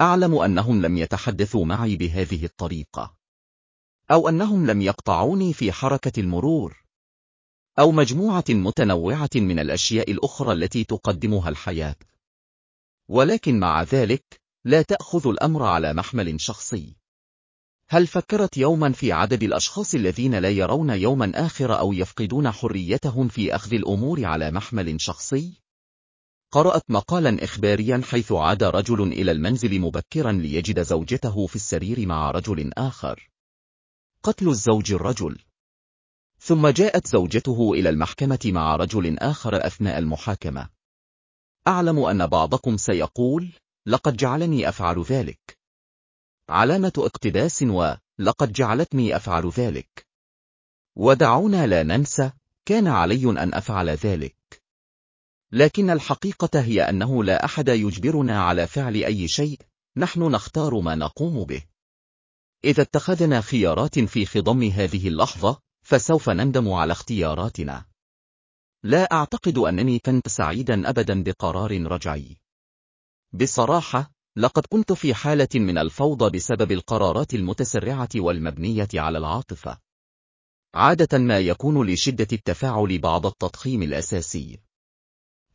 أعلم أنهم لم يتحدثوا معي بهذه الطريقة. أو أنهم لم يقطعوني في حركة المرور. أو مجموعة متنوعة من الأشياء الأخرى التي تقدمها الحياة. ولكن مع ذلك لا تأخذ الأمر على محمل شخصي. هل فكرت يوما في عدد الأشخاص الذين لا يرون يوما آخر أو يفقدون حريتهم في أخذ الأمور على محمل شخصي؟ قرأت مقالا إخباريا حيث عاد رجل إلى المنزل مبكرا ليجد زوجته في السرير مع رجل آخر. قتل الزوج الرجل. ثم جاءت زوجته إلى المحكمة مع رجل آخر أثناء المحاكمة. أعلم أن بعضكم سيقول لقد جعلني أفعل ذلك. علامة اقتباس ولقد جعلتني أفعل ذلك. ودعونا لا ننسى كان علي أن أفعل ذلك. لكن الحقيقة هي أنه لا أحد يجبرنا على فعل أي شيء نحن نختار ما نقوم به. إذا اتخذنا خيارات في خضم هذه اللحظة فسوف نندم على اختياراتنا. لا أعتقد أنني كنت سعيدا أبدا بقرار رجعي. بصراحة لقد كنت في حالة من الفوضى بسبب القرارات المتسرعة والمبنية على العاطفة. عادة ما يكون لشدة التفاعل بعض التضخيم الأساسي.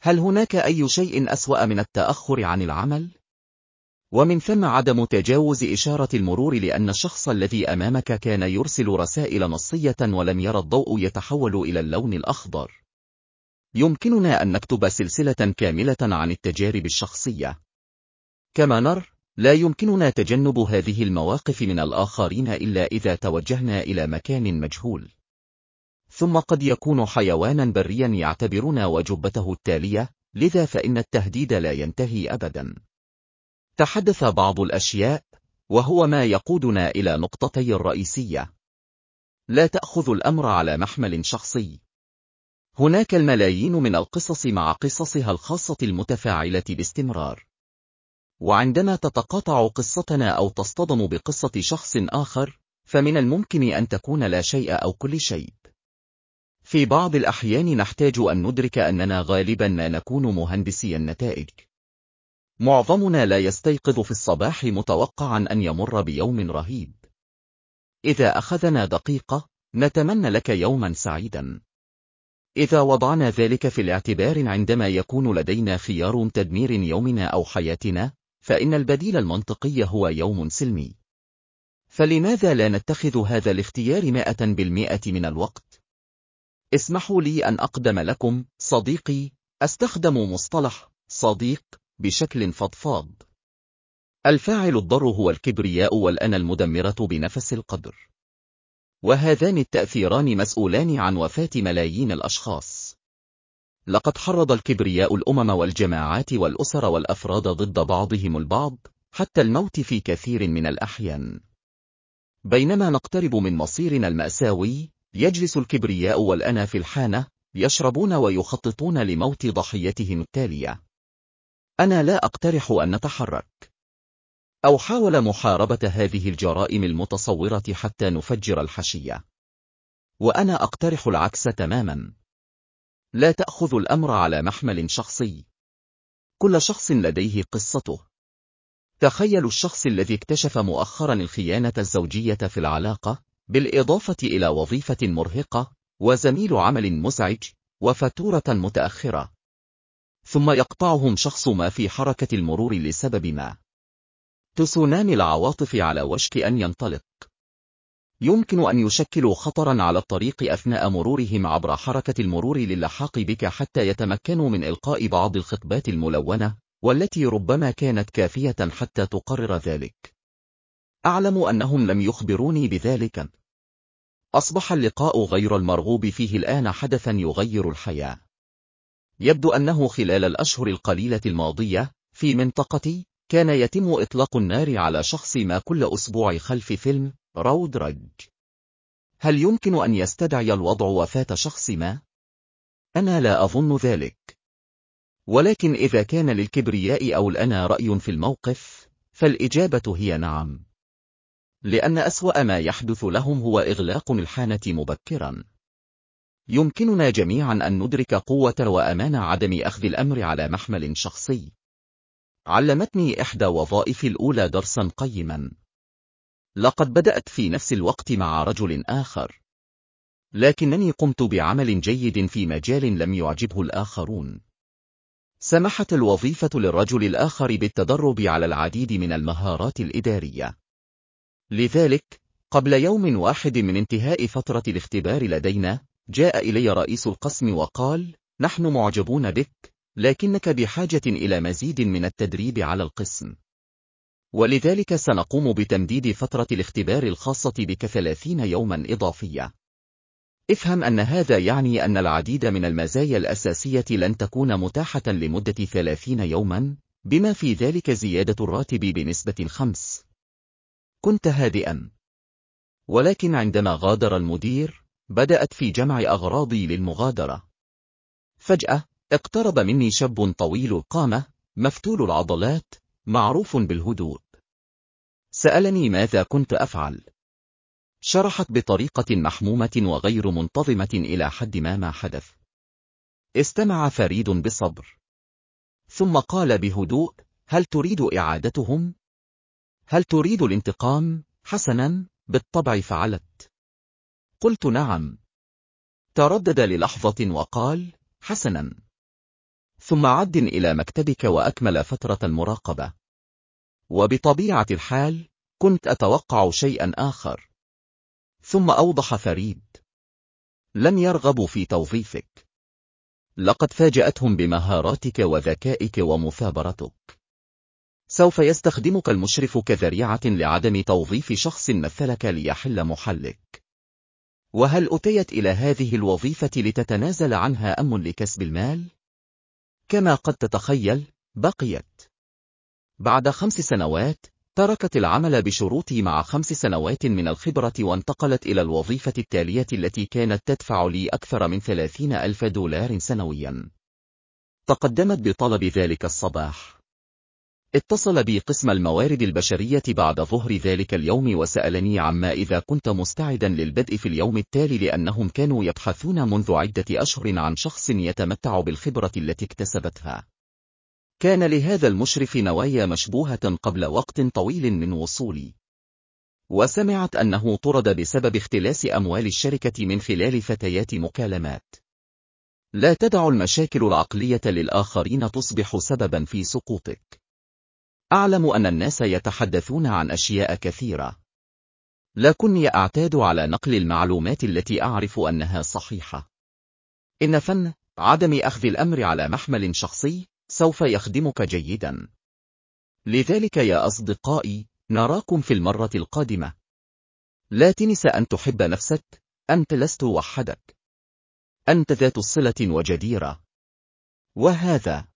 هل هناك أي شيء أسوأ من التأخر عن العمل؟ ومن ثم عدم تجاوز إشارة المرور لأن الشخص الذي أمامك كان يرسل رسائل نصية ولم يرى الضوء يتحول إلى اللون الأخضر. يمكننا أن نكتب سلسلة كاملة عن التجارب الشخصية. كما نر، لا يمكننا تجنب هذه المواقف من الآخرين إلا إذا توجهنا إلى مكان مجهول. ثم قد يكون حيوانا بريا يعتبرنا وجبته التالية، لذا فإن التهديد لا ينتهي أبدا. تحدث بعض الأشياء، وهو ما يقودنا إلى نقطتي الرئيسية. لا تأخذ الأمر على محمل شخصي. هناك الملايين من القصص مع قصصها الخاصة المتفاعلة باستمرار. وعندما تتقاطع قصتنا أو تصطدم بقصة شخص آخر، فمن الممكن أن تكون لا شيء أو كل شيء. في بعض الأحيان نحتاج أن ندرك أننا غالبا ما نكون مهندسي النتائج. معظمنا لا يستيقظ في الصباح متوقعا أن يمر بيوم رهيب. إذا أخذنا دقيقة، نتمنى لك يوما سعيدا. إذا وضعنا ذلك في الاعتبار عندما يكون لدينا خيار تدمير يومنا أو حياتنا، فإن البديل المنطقي هو يوم سلمي. فلماذا لا نتخذ هذا الاختيار مائة بالمئة من الوقت؟ اسمحوا لي أن أقدم لكم صديقي أستخدم مصطلح صديق بشكل فضفاض. الفاعل الضر هو الكبرياء والأنا المدمرة بنفس القدر. وهذان التأثيران مسؤولان عن وفاة ملايين الأشخاص. لقد حرض الكبرياء الأمم والجماعات والأسر والأفراد ضد بعضهم البعض حتى الموت في كثير من الأحيان. بينما نقترب من مصيرنا المأساوي يجلس الكبرياء والأنا في الحانة يشربون ويخططون لموت ضحيتهم التالية. أنا لا أقترح أن نتحرك. أو حاول محاربة هذه الجرائم المتصورة حتى نفجر الحشية. وأنا أقترح العكس تماما. لا تأخذ الأمر على محمل شخصي. كل شخص لديه قصته. تخيل الشخص الذي اكتشف مؤخرا الخيانة الزوجية في العلاقة. بالإضافة إلى وظيفة مرهقة وزميل عمل مزعج وفاتورة متأخرة. ثم يقطعهم شخص ما في حركة المرور لسبب ما. تسونامي العواطف على وشك أن ينطلق. يمكن أن يشكلوا خطرا على الطريق أثناء مرورهم عبر حركة المرور للحاق بك حتى يتمكنوا من إلقاء بعض الخطبات الملونة والتي ربما كانت كافية حتى تقرر ذلك. أعلم أنهم لم يخبروني بذلك. أصبح اللقاء غير المرغوب فيه الآن حدثا يغير الحياة. يبدو أنه خلال الأشهر القليلة الماضية في منطقتي كان يتم إطلاق النار على شخص ما كل أسبوع خلف فيلم رود رج. هل يمكن أن يستدعي الوضع وفاة شخص ما؟ أنا لا أظن ذلك. ولكن إذا كان للكبرياء أو الأنا رأي في الموقف فالإجابة هي نعم. لأن أسوأ ما يحدث لهم هو إغلاق الحانة مبكرا. يمكننا جميعا أن ندرك قوة وأمان عدم أخذ الأمر على محمل شخصي. علمتني إحدى وظائفي الأولى درسا قيما. لقد بدأت في نفس الوقت مع رجل آخر. لكنني قمت بعمل جيد في مجال لم يعجبه الآخرون. سمحت الوظيفة للرجل الآخر بالتدرب على العديد من المهارات الإدارية. لذلك قبل يوم واحد من انتهاء فترة الاختبار لدينا جاء إلي رئيس القسم وقال نحن معجبون بك لكنك بحاجة إلى مزيد من التدريب على القسم. ولذلك سنقوم بتمديد فترة الاختبار الخاصة بك ثلاثين يوما إضافية افهم أن هذا يعني أن العديد من المزايا الأساسية لن تكون متاحة لمدة ثلاثين يوما بما في ذلك زيادة الراتب بنسبة خمس. كنت هادئا. ولكن عندما غادر المدير بدأت في جمع أغراضي للمغادرة. فجأة اقترب مني شاب طويل القامة مفتول العضلات معروف بالهدوء. سألني ماذا كنت أفعل. شرحت بطريقة محمومة وغير منتظمة إلى حد ما ما حدث. استمع فريد بصبر ثم قال بهدوء هل تريد إعادتهم؟ هل تريد الانتقام؟ حسنا بالطبع فعلت؟ قلت نعم. تردد للحظة وقال حسنا. ثم عد إلى مكتبك وأكمل فترة المراقبة. وبطبيعة الحال كنت أتوقع شيئا آخر. ثم أوضح فريد. لن يرغبوا في توظيفك. لقد فاجأتهم بمهاراتك وذكائك ومثابرتك. سوف يستخدمك المشرف كذريعة لعدم توظيف شخص مثلك ليحل محلك. وهل أتيت إلى هذه الوظيفة لتتنازل عنها أم لكسب المال؟ كما قد تتخيل بقيت. بعد خمس سنوات تركت العمل بشروطي مع خمس سنوات من الخبرة وانتقلت إلى الوظيفة التالية التي كانت تدفع لي أكثر من ثلاثين ألف دولار سنويا. تقدمت بطلب ذلك الصباح. اتصل بي قسم الموارد البشرية بعد ظهر ذلك اليوم وسألني عما إذا كنت مستعدا للبدء في اليوم التالي لأنهم كانوا يبحثون منذ عدة أشهر عن شخص يتمتع بالخبرة التي اكتسبتها. كان لهذا المشرف نوايا مشبوهة قبل وقت طويل من وصولي. وسمعت أنه طرد بسبب اختلاس أموال الشركة من خلال فتيات مكالمات. لا تدع المشاكل العقلية للآخرين تصبح سببا في سقوطك. أعلم أن الناس يتحدثون عن أشياء كثيرة. لكني أعتاد على نقل المعلومات التي أعرف أنها صحيحة. إن فن عدم أخذ الأمر على محمل شخصي سوف يخدمك جيدا. لذلك يا أصدقائي نراكم في المرة القادمة. لا تنس أن تحب نفسك أنت لست وحدك. أنت ذات صلة وجديرة. وهذا